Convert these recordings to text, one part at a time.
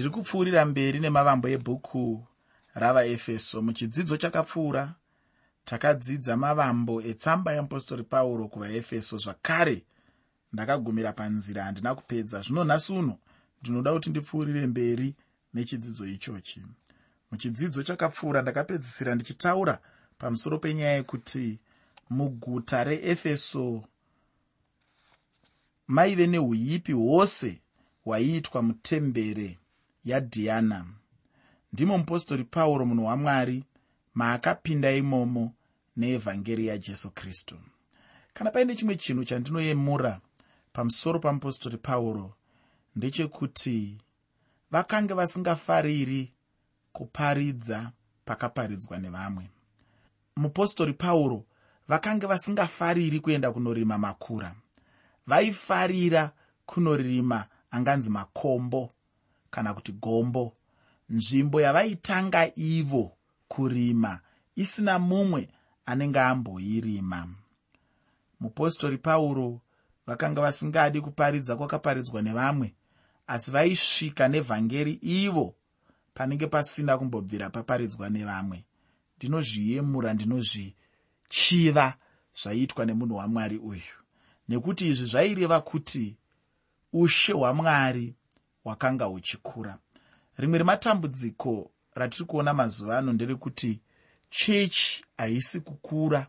ndiri kupfuurira mberi nemavambo ebhuku ravaefeso muchidzidzo chakapfuura takadzidza mavambo etsamba yeapostori pauro kuvaefeso. Zvakare ndakagumira panzira handina kupedza. Zvino nhasi uno ndinoda kuti ndipfuurire mberi nechidzidzo ichochi. Muchidzidzo chakapfuura ndakapedzisira ndichitaura pamusoro penyaya yekuti muguta reefeso maive neuipi hwose hwaiitwa mutembere yadhiana. Ndimo mupostori pauro munhu wamwari maakapinda imomo neevhangeri yajesu kristu. Kana paine chimwe chinhu chandinoyemura pamusoro pamupostori pauro ndechekuti vakange vasingafariri kuparidza pakaparidzwa nevamwe. Mupostori pauro vakange vasingafariri kuenda kunorima makura. Vaifarira kunorima anganzi makombo kana kuti gombo. Nzvimbo yavaitanga ivo kurima isina mumwe anenge amboirima. Mupostori pauro vakanga vasingadi kuparidza kwakaparidzwa nevamwe asi vaisvika nevhangeri ivo panenge pasina kumbobvira paparidzwa nevamwe. Ndinozviyemura ndinozvichiva zvaiitwa nemunhu wamwari uyu. Nekuti izvi zvaireva kuti ushe hwamwari hwakanga huchikura rimwe rematambudziko ratiri kuona mazuva ano nderekuti chechi haisi kukura.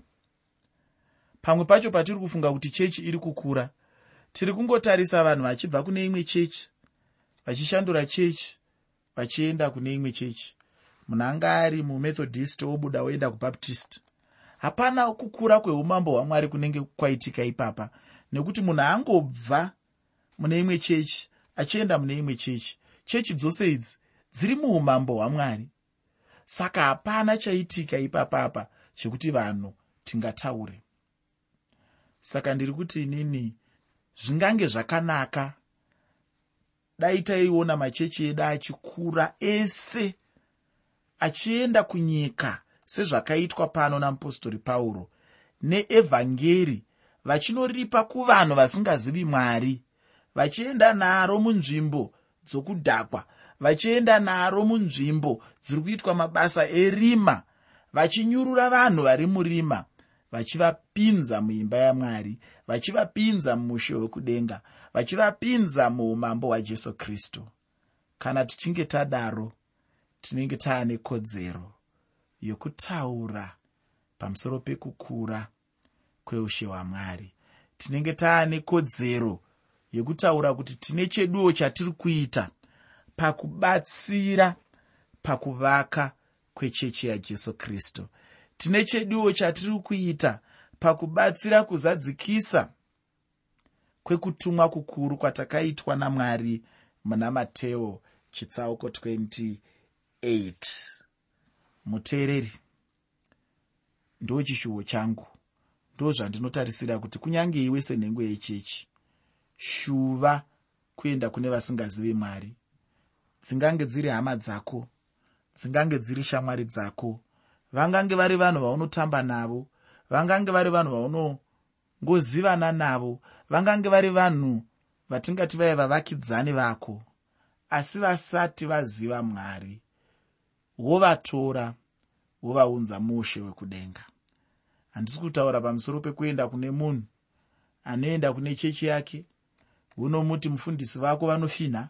Pamwe pacho patiri kufunga kuti chechi iri kukura tiri kungotarisa vanhu vachibva kune imwe chechi vachishandura chechi vachienda kune imwe chechi. Munhu anga ari mumethodist obuda oenda kubaptist. Hapana kukura kweumambo hwamwari kunenge kwaitika ipapa nekuti munhu angobva mune imwe chechi achienda mune imwe chechi. Chechi dzose idzi dziri muumambo hwamwari. Saka hapana chaitika ipapapa chekuti vanhu tingataure. Saka ndiri kuti inini zvingange zvakanaka. Dai taiona machechi edu achikura ese achienda kunyika sezvakaitwa pano namupostori pauro neevhangeri vachinoripa kuvanhu vasingazivi mwari vachienda naro munzvimbo dzokudhakwa vachienda naro munzvimbo dziri kuitwa mabasa erima vachinyurura vanhu vari murima vachivapinza muimba yamwari vachivapinza mumushe wekudenga vachivapinza muumambo hwajesu kristu. Kana tichinge tadaro tinenge taane kodzero yokutaura pamusoro pekukura kweushe hwamwari. Tinenge taane kodzero yekutaura kuti tine cheduwo chatiri kuita pakubatsira pakuvaka kwechechi yajesu kristu. Tine cheduwo chatiri kuita pakubatsira kuzadzikisa kwekutumwa kukuru kwatakaitwa namwari muna mateo chitsauko 28 muteereri ndo chishuwo changu. Ndo zvandinotarisira kuti kunyange iwe senhengo yechechi shuva kuenda kune vasingazivi mwari dzingange dziri hama dzako dzingange dziri shamwari dzako. Vangange vari vanhu vaunotamba navo vangange vari vanhu vaunongozivana navo vangange vari vanhu vatingati vaive vavakidzani vako. Asi vasati vaziva mwari wovatora wovaunza mushe wekudenga. Handisi kutaura pamusoro pekuenda kune munhu anoenda kune chechi yake unomuti mufundisi vako vanofinha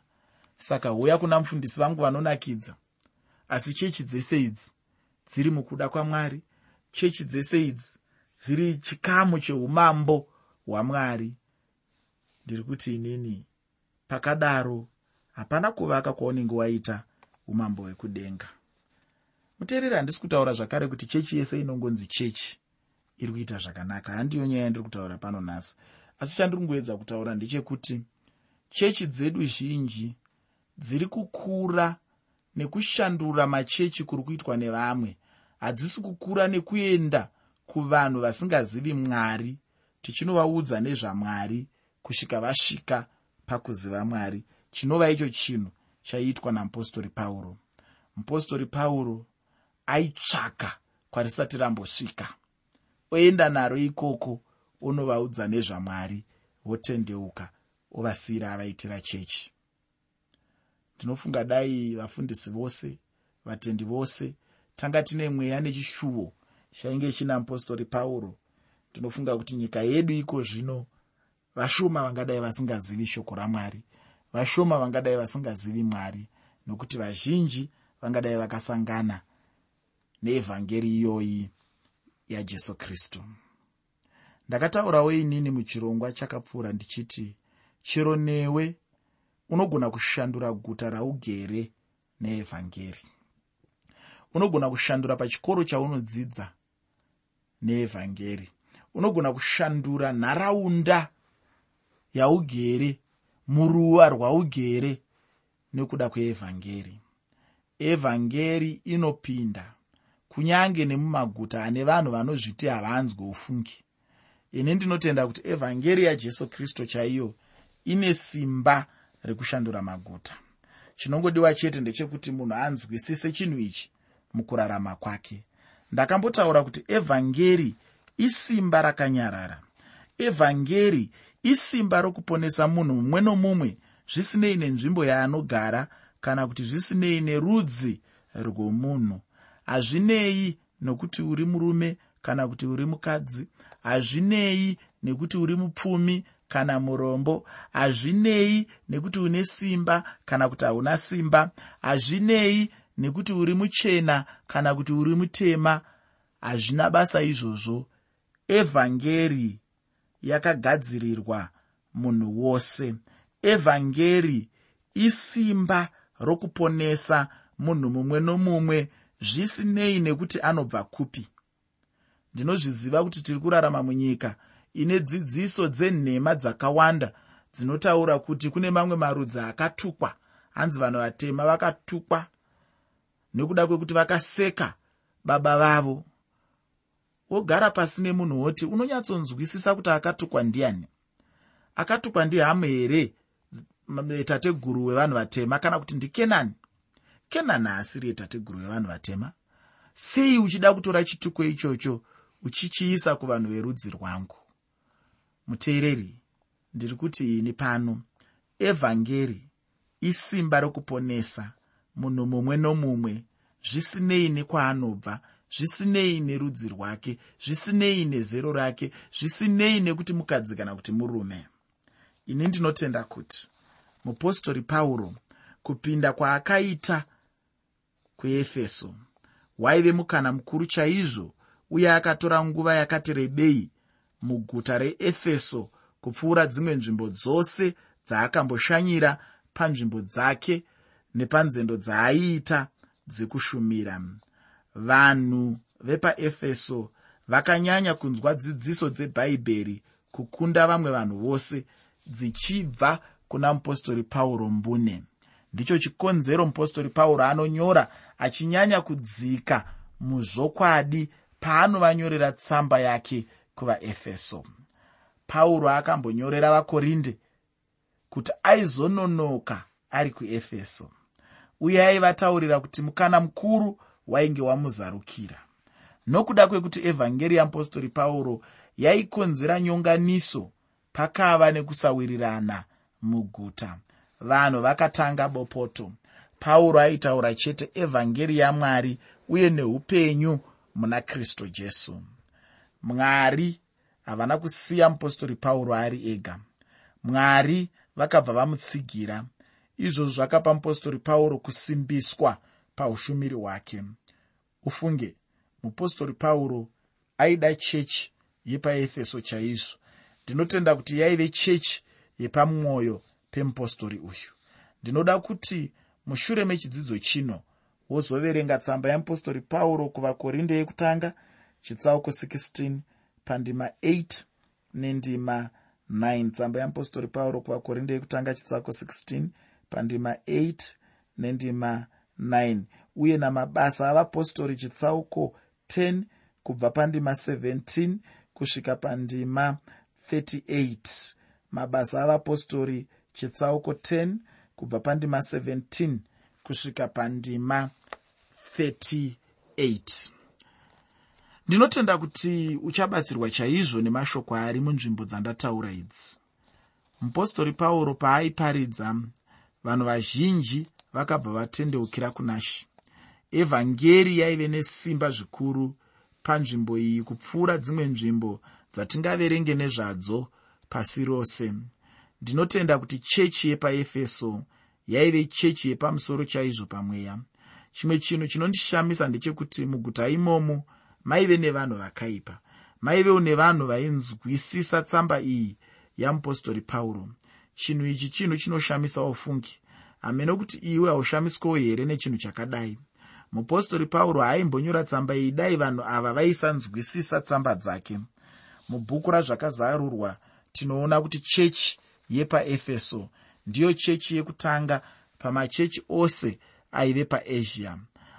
saka uya kuna mufundisi vangu vanonakidza. Asi chechi dzese idzi dziri mukuda kwamwari. Chechi dzese idzi dziri chikamu cheumambo hwamwari. Ndiri kuti inini pakadaro hapana kuvaka kwaunenge waita umambo hwekudenga. Muteereri handisi kutaura zvakare kuti chechi yese inongonzi chechi iri kuita zvakanaka. Handiyo nyaya yandiri kutaura pano nhasi asi chandiri ngoedza kutaura ndechekuti chechi dzedu zhinji dziri kukura nekushandura machechi kuri kuitwa nevamwe. Hadzisi kukura nekuenda kuvanhu vasingazivi mwari tichinovaudza nezvamwari kusvika vasvika pakuziva mwari. Chinova icho chinhu chaiitwa namupostori pauro. Mupostori pauro aitsvaka kwarisati rambosvika. Oenda naro ikoko onovaudza nezvamwari votendeuka ovasiyira avaitira chechi. Ndinofunga dai vafundisi vose vatendi vose tanga tine mweya nechishuvo chainge china mupostori pauro. Ndinofunga kuti nyika yedu iko zvino vashoma vangadai vasingazivi shoko ramwari vashoma vangadai vasingazivi mwari nokuti vazhinji vangadai vakasangana neevhangeri iyoyi yajesu kristu ndakataurawo inini muchirongwa chakapfuura ndichiti chero newe unogona kushandura guta raugere neevhangeri. Unogona kushandura pachikoro chaunodzidza neevhangeri. Unogona kushandura nharaunda yaugere muruva rwaugere nekuda kweevhangeri. Evhangeri inopinda kunyange nemumaguta ane vanhu vanozviti havanzwe ufungi ini ndinotenda kuti evhangeri yajesu kristu chaiyo ine simba rekushandura maguta. Chinongodiwa chete ndechekuti munhu anzwisise chinhu ichi mukurarama kwake. Ndakambotaura kuti evhangeri isimba rakanyarara. Evhangeri isimba rokuponesa munhu mumwe nomumwe zvisinei nenzvimbo yaanogara kana kuti zvisinei nerudzi rwomunhu. Hazvinei nokuti uri murume kana kuti uri mukadzi hazvinei nekuti uri mupfumi kana murombo. Hazvinei nekuti une simba kana kuti hauna simba. Hazvinei nekuti uri muchena kana kuti uri mutema. Hazvina basa izvozvo. Evhangeri yakagadzirirwa munhu wose. Evhangeri isimba rokuponesa munhu mumwe nomumwe. Zvisinei nekuti anobva kupi ndinozviziva kuti tiri kurarama munyika. Ine dzidziso dzenhema dzakawanda dzinotaura kuti kune mamwe marudzi akatukwa. Hanzi vanhu vatema vakatukwa nekuda kwekuti vakaseka baba vavo. Wogara pasi nemunhu woti unonyatsonzwisisa kuti akatukwa ndiani? Akatukwa ndihamu here? Tateguru wevanhu vatema kana kuti ndikenani kenani? Haasiri yetateguru wevanhu vatema. Sei uchida kutora chituko ichocho uchichiisa kuvanhu verudzi rwangu. Muteereri ndiri kuti ini pano evhangeri isimba rokuponesa munhu mumwe nomumwe zvisinei nekwaanobva zvisinei nerudzi rwake zvisinei nezero rake zvisinei nekuti mukadzi kana kuti murume. Ini ndinotenda kuti mupostori pauro kupinda kwaakaita kuefeso waive mukana mukuru chaizvo uye akatora nguva yakati rebei muguta reefeso kupfuura dzimwe nzvimbo dzose dzaakamboshanyira panzvimbo dzake nepanzendo dzaaiita dzekushumira. Vanhu vepaefeso vakanyanya kunzwa dzidziso dzebhaibheri kukunda vamwe vanhu vose dzichibva kuna mupostori pauro mbune. Ndicho chikonzero mupostori pauro anonyora achinyanya kudzika muzvokwadi paanovanyorera tsamba yake kuvaefeso. Pauro akambonyorera vakorinde kuti aizononoka ari kuefeso. Uye aivataurira kuti mukana mukuru wainge wamuzarukira. Nokuda kwekuti evhangeri yeapostori pauro yaikonzera nyonganiso pakava nekusawirirana muguta. Vanhu vakatanga bopoto. Pauro aitaura chete evhangeri yamwari uye neupenyu muna kristu jesu. Mwari havana kusiya mupostori pauro ari ega. Mwari vakabva vamutsigira izvozvo zvakapa mupostori pauro kusimbiswa paushumiri hwake. Ufunge mupostori pauro aida chechi yepaefeso chaizvo. Ndinotenda kuti yaive chechi yepamwoyo pemupostori uyu. Ndinoda kuti mushure mechidzidzo chino wozoverenga tsamba yemupostori pauro kuvakorinde yekutanga chitsauko 16 pandima 8 nendima 9 tsamba yeapostori pauro kuvakorinde yekutanga chitsauko 16 pandima 8 nendima 9 uye namabasa avapostori chitsauko 10 kubva pandima 17 kusvika pandima 38 mabasa avapostori chitsauko 10 kubva pandima 17 kusvika pandima 38 ndinotenda kuti uchabatsirwa chaizvo nemashoko ari munzvimbo dzandataura idzi. Mupostori pauro paaiparidza vanhu vazhinji vakabva vatendeukira kuna she evhangeri yaive nesimba zvikuru panzvimbo iyi kupfuura dzimwe nzvimbo dzatingaverenge nezvadzo pasi rose. Ndinotenda kuti chechi yepaefeso yaive chechi yepamusoro chaizvo pamweya. Chimwe chinhu chinondishamisa ndechekuti muguta imomo maive nevanhu vakaipa. Maivewo nevanhu vainzwisisa tsamba iyi yamupostori pauro. Chinhu ichi chinhu chinoshamisawo fungi hamene kuti iwe haushamiswawo here nechinhu chakadai? Mupostori pauro haimbonyora tsamba iyi. Dai vanhu ava vaisanzwisisa tsamba dzake. Mubhuku razvakazarurwa tinoona kuti chechi yepaefeso ndiyo chechi yekutanga pamachechi ose aive paasia.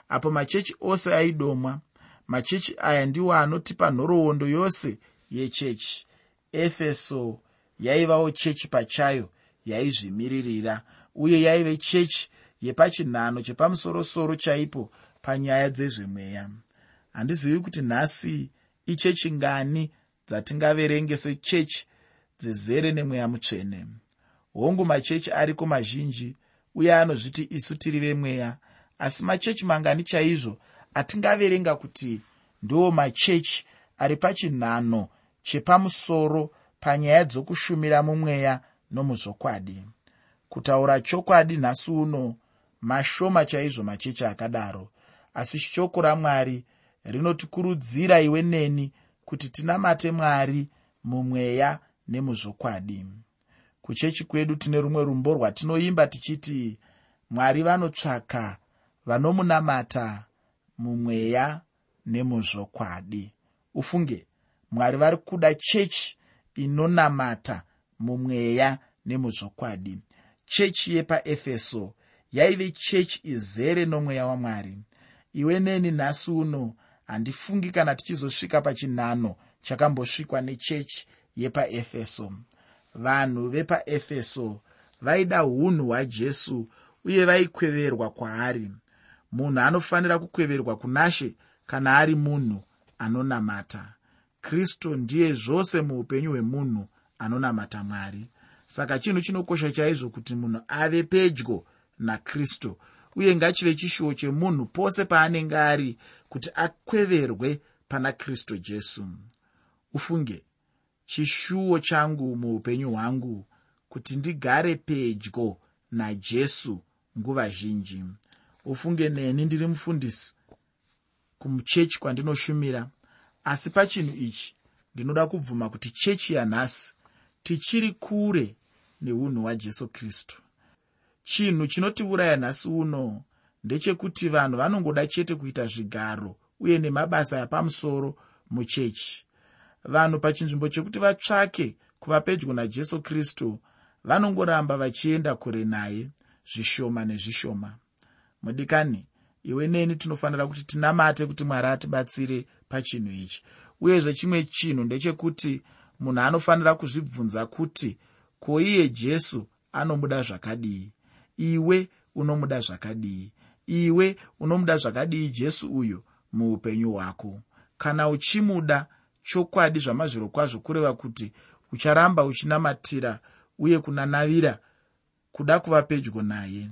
Apo machechi ose aidomwa machechi aya ndiwo anotipa nhoroondo yose yechechi. Efeso yaivawo chechi pachayo yaizvimiririra uye yaive chechi yepachinhano chepamusorosoro chaipo panyaya dzezvemweya. Handizivi kuti nhasi ichechi ngani dzatingaverenge sechechi dzezere nemweya mutsvene hongu machechi ariko mazhinji uye anozviti isu tiri vemweya. Asi machechi mangani chaizvo atingaverenga kuti ndo machechi ari pachinhano chepamusoro panyaya dzokushumira mumweya nomuzvokwadi kutaura chokwadi nhasi uno mashoma chaizvo machechi akadaro. Asi shoko ramwari rinotikurudzira iwe neni kuti tinamate mwari mumweya nemuzvokwadi kuchechi kwedu tine rumwe rumbo rwatinoimba tichiti mwari vanotsvaka vanomunamata mumweya nemuzvokwadi. Ufunge mwari vari kuda chechi inonamata mumweya nemuzvokwadi. Chechi yepaefeso yaive chechi izere nomweya wamwari. Iwe neni nhasi uno handifungi kana tichizosvika pachinhano chakambosvikwa nechechi yepaefeso vanhu vepaefeso vaida unhu hwajesu uye vaikweverwa kwaari. Munhu anofanira kukweverwa kunashe kana ari munhu anonamata. Kristu ndiye zvose muupenyu hwemunhu anonamata mwari. Saka chinhu chinokosha chaizvo kuti munhu ave pedyo nakristu uye ngachive chishuwo chemunhu pose paanenge ari kuti akweverwe pana kristu jesu. Ufunge chishuwo changu muupenyu hwangu kuti ndigare pedyo najesu nguva zhinji. Ufunge neni ndiri mufundisi kumuchechi kwandinoshumira. Asi pachinhu ichi ndinoda kubvuma kuti chechi yanhasi tichiri kure neunhu hwajesu kristu. Chinhu chinotiuraya nhasi uno ndechekuti vanhu vanongoda chete kuita zvigaro uye nemabasa apamusoro muchechi vanhu pachinzvimbo chekuti vatsvake kuva pedyo najesu kristu vanongoramba vachienda kure naye zvishoma nezvishoma. Mudikani iwe neni tinofanira kuti tinamate kuti mwari atibatsire pachinhu ichi. Uyezve chimwe chinhu ndechekuti munhu anofanira kuzvibvunza kuti ko iye jesu anomuda zvakadii? Iwe unomuda zvakadii? Iwe unomuda zvakadii jesu uyu muupenyu hwako? Kana uchimuda chokwadi zvamazviro kwazvo kureva kuti ucharamba uchinamatira uye kunanavira kuda kuva pedyo naye.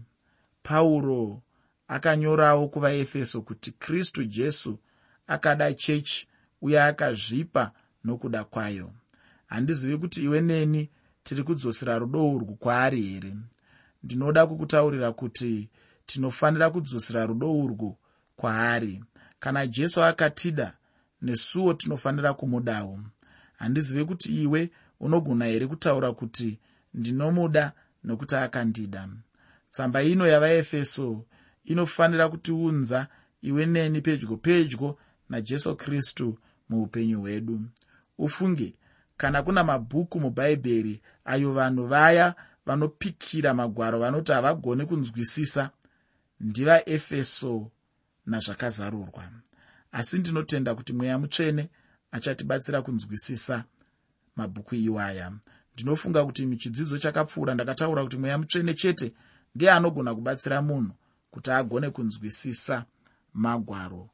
Pauro akanyorawo kuvaefeso kuti kristu jesu akada chechi uye akazvipa nokuda kwayo. Handizivi kuti iwe neni tiri kudzosera rudo urwu kwaari here? Ndinoda kukutaurira kuti tinofanira kudzosera rudo urwu kwaari. Kana jesu akatida nesuwo tinofanira kumudawo. Handizive kuti iwe unogona here kutaura kuti ndinomuda nokuti akandida? Tsamba ino yavaefeso inofanira kutiunza iwe neni pedyo pedyo najesu kristu muupenyu hwedu. Ufunge kana kuna mabhuku mubhaibheri ayo vanhu vaya vanopikira magwaro vanoti havagoni kunzwisisa ndivaefeso nazvakazarurwa asi ndinotenda kuti mweya mutsvene achatibatsira kunzwisisa mabhuku iwaya. Ndinofunga kuti muchidzidzo chakapfuura ndakataura kuti mweya mutsvene chete ndiye anogona kubatsira munhu kuti agone kunzwisisa magwaro.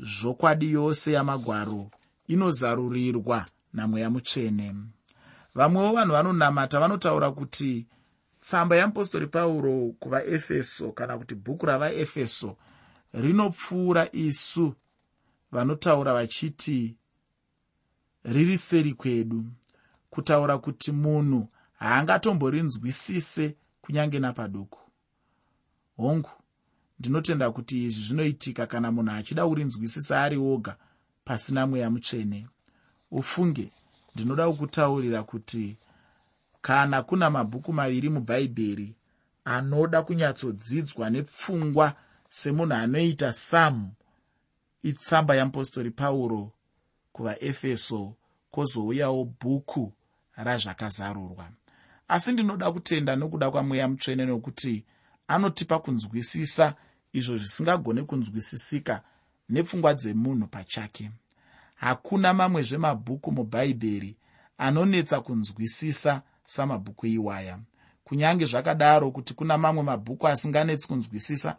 Zvokwadi yose yamagwaro inozarurirwa namweya mutsvene. Vamwewo vanhu vanonamata vanotaura kuti tsamba yeapostori pauro kuvaefeso kana kuti bhuku ravaefeso rinopfuura isu vanotaura vachiti riri seri kwedu kutaura kuti munhu haangatomborinzwisise kunyange napaduku. Hongu ndinotenda kuti izvi zvinoitika kana munhu achida kurinzwisisa ari oga pasina mweya mutsvene. Ufunge ndinoda kukutaurira kuti kana kuna mabhuku maviri mubhaibheri anoda kunyatsodzidzwa nepfungwa semunhu anoita samu itsamba yeapostori pauro kuvaefeso kwozouyawo bhuku razvakazarurwa. Asi ndinoda kutenda nokuda kwamweya mutsvene nokuti anotipa kunzwisisa izvo zvisingagone kunzwisisika nepfungwa dzemunhu pachake. Hakuna mamwezvemabhuku mubhaibheri anonetsa kunzwisisa samabhuku iwaya. Kunyange zvakadaro kuti kuna mamwe mabhuku asinganetsi kunzwisisa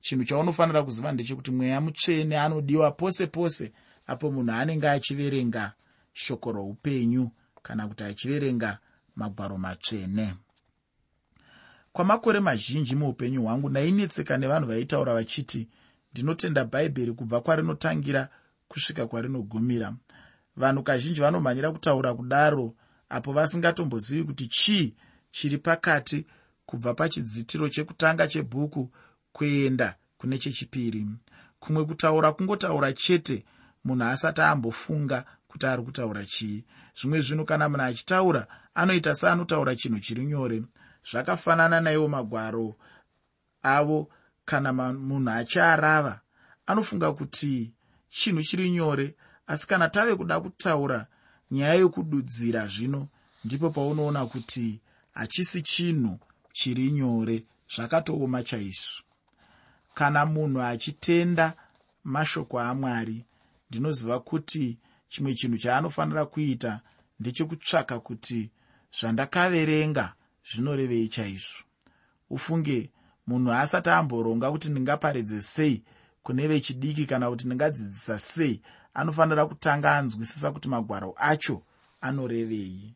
chinhu chaunofanira kuziva ndechekuti mweya mutsvene anodiwa pose pose apo munhu anenge achiverenga shoko roupenyu kana kuti achiverenga magwaro matsvene. Kwamakore mazhinji muupenyu hwangu ndainetseka nevanhu vaitaura vachiti ndinotenda bhaibheri kubva kwarinotangira kusvika kwarinogumira. Vanhu kazhinji vanomhanyira kutaura kudaro apo vasingatombozivi kuti chii chiri pakati kubva pachidzitiro chekutanga chebhuku kuenda kune chechipiri. Kumwe kutaura kungotaura chete munhu asati ambofunga kuti ari kutaura chii. Zvimwe zvinhu kana munhu achitaura anoita seanotaura chinhu chiri nyore. Zvakafanana naiwo magwaro avo kana munhu achiarava anofunga kuti chinhu chiri nyore. Asi kana tave kuda kutaura nyaya yokududzira zvino ndipo paunoona kuti hachisi chinhu chiri nyore zvakatooma chaizvo kana munhu achitenda mashoko amwari ndinoziva kuti chimwe chinhu chaanofanira kuita ndechekutsvaka kuti zvandakaverenga zvinorevei chaizvo. Ufunge munhu asati amboronga kuti ndingaparidze sei kune vechidiki kana kuti ndingadzidzisa sei anofanira kutanga anzwisisa kuti magwaro acho anorevei.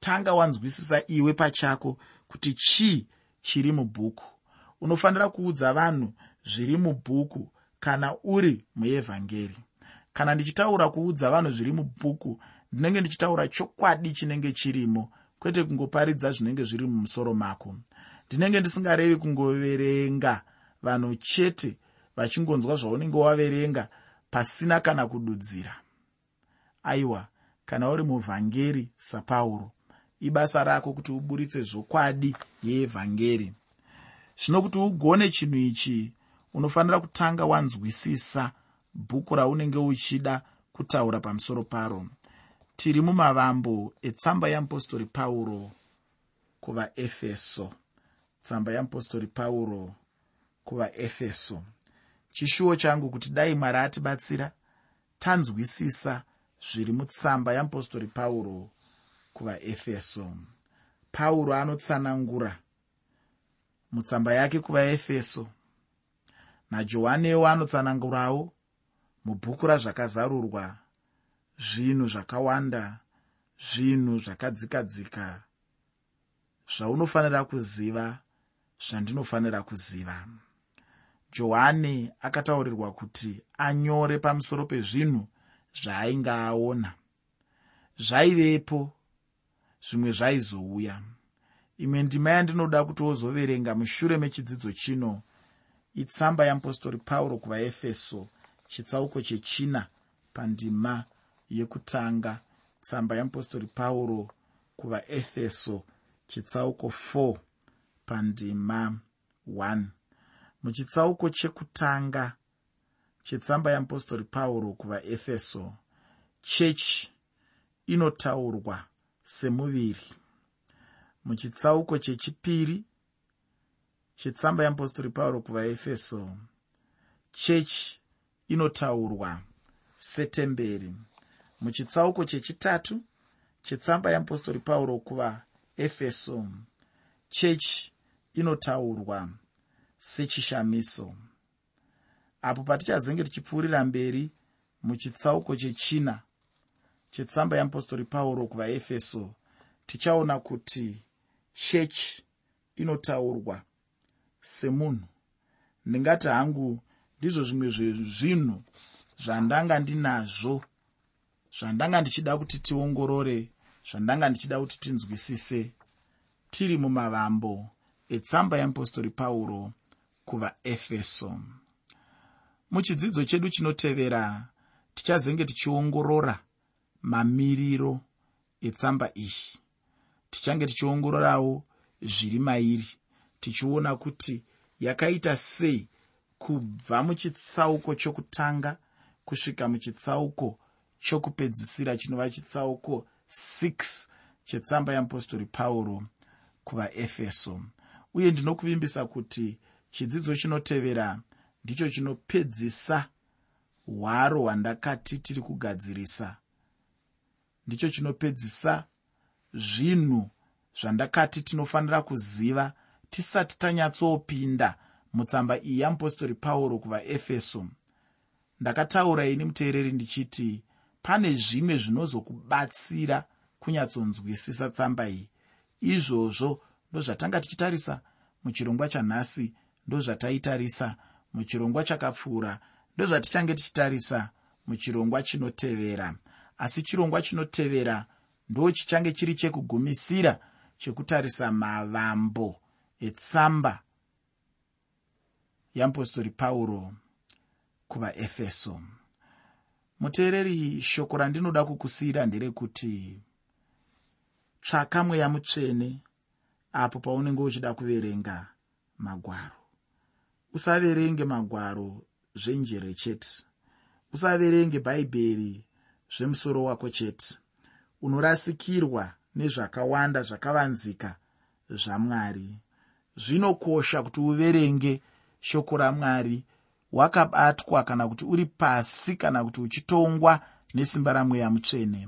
Tanga wanzwisisa iwe pachako kuti chii chiri mubhuku. Unofanira kuudza vanhu zviri mubhuku kana uri muevhangeri kana ndichitaura kuudza vanhu zviri mubhuku ndinenge ndichitaura chokwadi chinenge chirimo kwete kungoparidza zvinenge zviri mumusoro mako. Ndinenge ndisingarevi kungoverenga vanhu chete vachingonzwa zvaunenge waverenga pasina kana kududzira. Aiwa kana uri muvhangeri sapauro ibasa rako kuti uburitse zvokwadi yeevhangeri. Zvino kuti ugone chinhu ichi unofanira kutanga wanzwisisa bhuku raunenge uchida kutaura pamusoro paro. Tiri mumavambo etsamba yeapostori pauro kuvaefeso. Tsamba yeapostori pauro kuvaefeso. Chishuwo changu kuti dai mwari atibatsira tanzwisisa zviri mutsamba yeapostori pauro kuvaefeso. Pauro anotsanangura mutsamba yake kuvaefeso najohanewo anotsanangurawo mubhuku razvakazarurwa zvinhu zvakawanda zvinhu zvakadzikadzika zvaunofanira kuziva zvandinofanira kuziva. Johani akataurirwa kuti anyore pamusoro pezvinhu zvaainge aona zvaivepo zvimwe zvaizouya. Imwe ndima yandinoda kuti wozoverenga mushure mechidzidzo chino itsamba yeapostori pauro kuvaefeso chitsauko chechina pandima yekutanga. Tsamba yeapostori pauro kuvaefeso chitsauko 4 pandima 1 muchitsauko chekutanga chetsamba yeapostori pauro kuvaefeso chechi inotaurwa semuviri. Muchitsauko chechipiri chetsamba yeapostori pauro kuvaefeso chechi inotaurwa setemberi muchitsauko chechitatu chetsamba yeapostori pauro kuvaefeso chechi inotaurwa sechishamiso. Apo patichazenge tichipfuurira mberi muchitsauko chechina chetsamba yeapostori pauro kuvaefeso tichaona kuti chechi inotaurwa semunhu. Ndingati hangu ndizvo zvimwe zvezvinhu zvandanga ndinazvo zvandanga ndichida kuti tiongorore zvandanga ndichida kuti tinzwisise. Tiri mumavambo etsamba yeapostori pauro kuvaefeso. Muchidzidzo chedu chinotevera tichazenge tichiongorora mamiriro etsamba iyi. Tichange tichiongororawo zviri mairi tichiona kuti yakaita sei kubva muchitsauko chokutanga kusvika muchitsauko chokupedzisira chinova chitsauko 6 chetsamba yeapostori pauro kuvaefeso. Uye ndinokuvimbisa kuti chidzidzo chinotevera ndicho chinopedzisa hwaro hwandakati tiri kugadzirisa. Ndicho chinopedzisa zvinhu zvandakati tinofanira kuziva tisati tanyatsopinda mutsamba iyi yamupostori pauro kuvaefeso ndakataura ini muteereri ndichiti pane zvimwe zvinozokubatsira kunyatsonzwisisa tsamba iyi. Izvozvo ndozvatanga tichitarisa muchirongwa chanhasi ndozvataitarisa muchirongwa chakapfuura ndozvatichange tichitarisa muchirongwa chinotevera. Asi chirongwa chinotevera ndo chichange chiri chekugumisira chekutarisa mavambo etsamba yeapostori pauro kuvaefeso. Muteereri shoko randinoda kukusiyira nderekuti tsvaka mweya mutsvene apo paunenge uchida kuverenga magwaro. Usaverenge magwaro zvenjere chete. Usaverenge bhaibheri zvemusoro wako chete. Unorasikirwa nezvakawanda zvakavanzika zvamwari zvinokosha kuti uverenge shoko ramwari. Wakabatwa kana kuti uri pasi kana kuti uchitongwa nesimba ramweya mutsvene